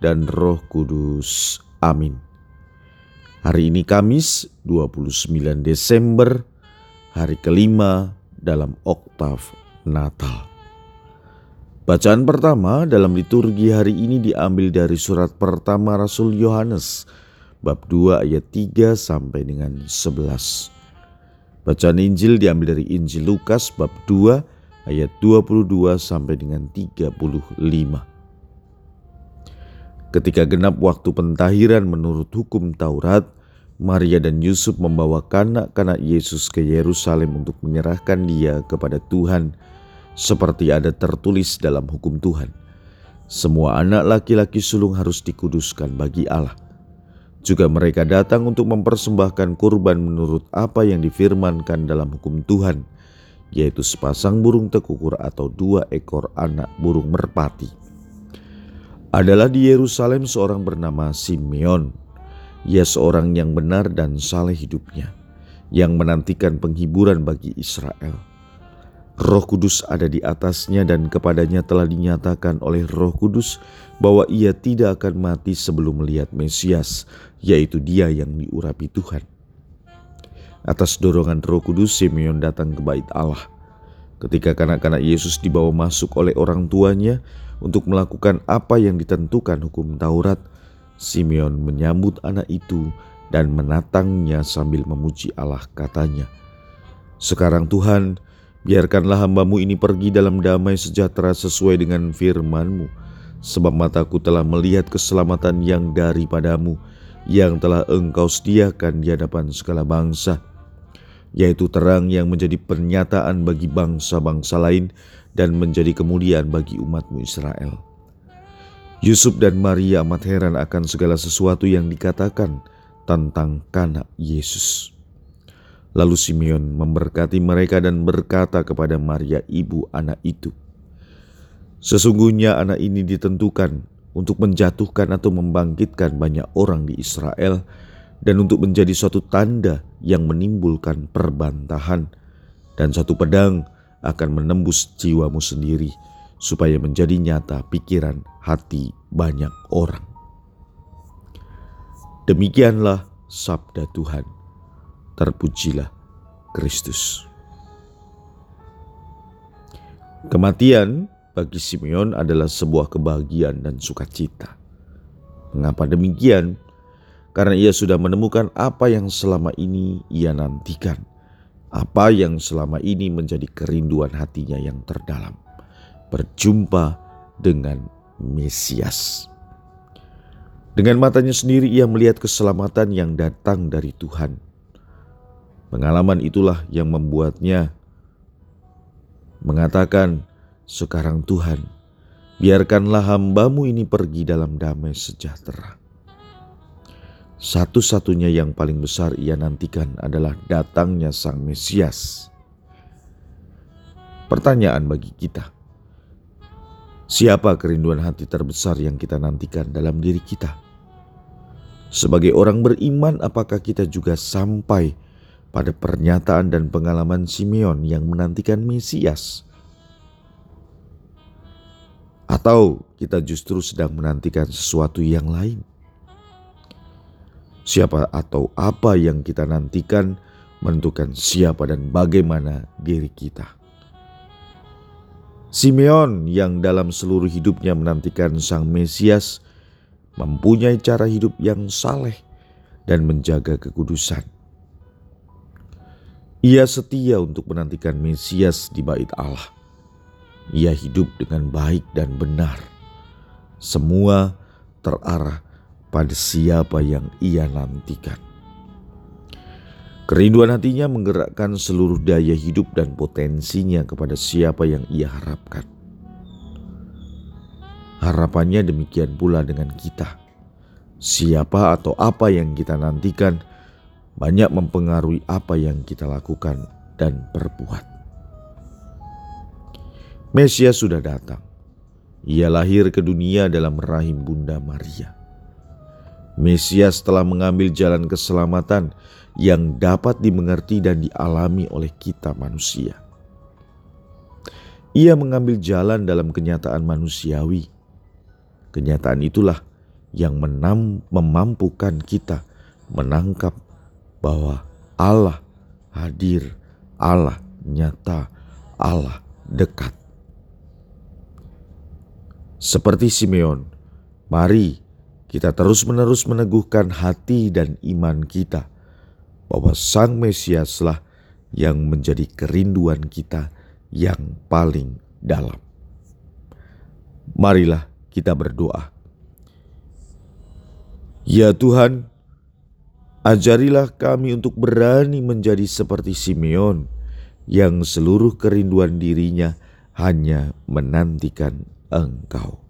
dan Roh Kudus. Amin. Hari ini Kamis 29 Desember, hari kelima dalam oktav Natal. Bacaan pertama dalam liturgi hari ini diambil dari surat pertama Rasul Yohanes bab 2 ayat 3 sampai dengan 11. Bacaan Injil diambil dari Injil Lukas bab 2 ayat 22 sampai dengan 35. Ketika genap waktu pentahiran menurut hukum Taurat, Maria dan Yusuf membawa kanak-kanak Yesus ke Yerusalem untuk menyerahkan dia kepada Tuhan seperti ada tertulis dalam hukum Tuhan. Semua anak laki-laki sulung harus dikuduskan bagi Allah juga mereka datang untuk mempersembahkan kurban menurut apa yang difirmankan dalam hukum Tuhan, yaitu sepasang burung tekukur atau dua ekor anak burung merpati. Adalah di Yerusalem seorang bernama Simeon. Ia seorang yang benar dan saleh hidupnya, yang menantikan penghiburan bagi Israel. Roh Kudus ada di atasnya dan kepadanya telah dinyatakan oleh Roh Kudus bahwa ia tidak akan mati sebelum melihat Mesias, yaitu dia yang diurapi Tuhan. Atas dorongan Roh Kudus, Simeon datang ke bait Allah. Ketika kanak-kanak Yesus dibawa masuk oleh orang tuanya untuk melakukan apa yang ditentukan hukum Taurat, Simeon menyambut anak itu dan menatangnya sambil memuji Allah katanya, Sekarang Tuhan, Biarkanlah hambamu ini pergi dalam damai sejahtera sesuai dengan firmanmu. Sebab mataku telah melihat keselamatan yang daripadamu, yang telah engkau sediakan di hadapan segala bangsa, yaitu terang yang menjadi pernyataan bagi bangsa-bangsa lain dan menjadi kemuliaan bagi umatmu Israel. Yusuf dan Maria amat heran akan segala sesuatu yang dikatakan tentang kanak Yesus. Lalu Simeon memberkati mereka dan berkata kepada Maria ibu anak itu, Sesungguhnya anak ini ditentukan untuk menjatuhkan atau membangkitkan banyak orang di Israel dan untuk menjadi suatu tanda yang menimbulkan perbantahan dan satu pedang akan menembus jiwamu sendiri supaya menjadi nyata pikiran hati banyak orang. Demikianlah sabda Tuhan. Terpujilah Kristus. Kematian bagi Simeon adalah sebuah kebahagiaan dan sukacita. Mengapa demikian? Karena ia sudah menemukan apa yang selama ini ia nantikan, apa yang selama ini menjadi kerinduan hatinya yang terdalam, berjumpa dengan Mesias. Dengan matanya sendiri ia melihat keselamatan yang datang dari Tuhan Pengalaman itulah yang membuatnya mengatakan, "Sekarang Tuhan, biarkanlah hambamu ini pergi dalam damai sejahtera." Satu-satunya yang paling besar ia nantikan adalah datangnya Sang Mesias. Pertanyaan bagi kita: siapa kerinduan hati terbesar yang kita nantikan dalam diri kita? Sebagai orang beriman, apakah kita juga sampai pada pernyataan dan pengalaman Simeon yang menantikan Mesias? Atau kita justru sedang menantikan sesuatu yang lain? Siapa atau apa yang kita nantikan menentukan siapa dan bagaimana diri kita. Simeon yang dalam seluruh hidupnya menantikan Sang Mesias mempunyai cara hidup yang saleh dan menjaga kekudusan. Ia setia untuk menantikan Mesias di bait Allah. Ia hidup dengan baik dan benar. Semua terarah pada siapa yang ia nantikan. Kerinduan hatinya menggerakkan seluruh daya hidup dan potensinya kepada siapa yang ia harapkan. Harapannya demikian pula dengan kita. siapa atau apa yang kita nantikan banyak mempengaruhi apa yang kita lakukan dan perbuat. Mesias sudah datang. Ia lahir ke dunia dalam rahim Bunda Maria. Mesias telah mengambil jalan keselamatan yang dapat dimengerti dan dialami oleh kita manusia. Ia mengambil jalan dalam kenyataan manusiawi. Kenyataan itulah yang menam, memampukan kita menangkap bahwa Allah hadir, Allah nyata, Allah dekat. Seperti Simeon, mari kita terus-menerus meneguhkan hati dan iman kita bahwa Sang Mesiaslah yang menjadi kerinduan kita yang paling dalam. Marilah kita berdoa. Ya Tuhan, Ajarilah kami untuk berani menjadi seperti Simeon yang seluruh kerinduan dirinya hanya menantikan Engkau.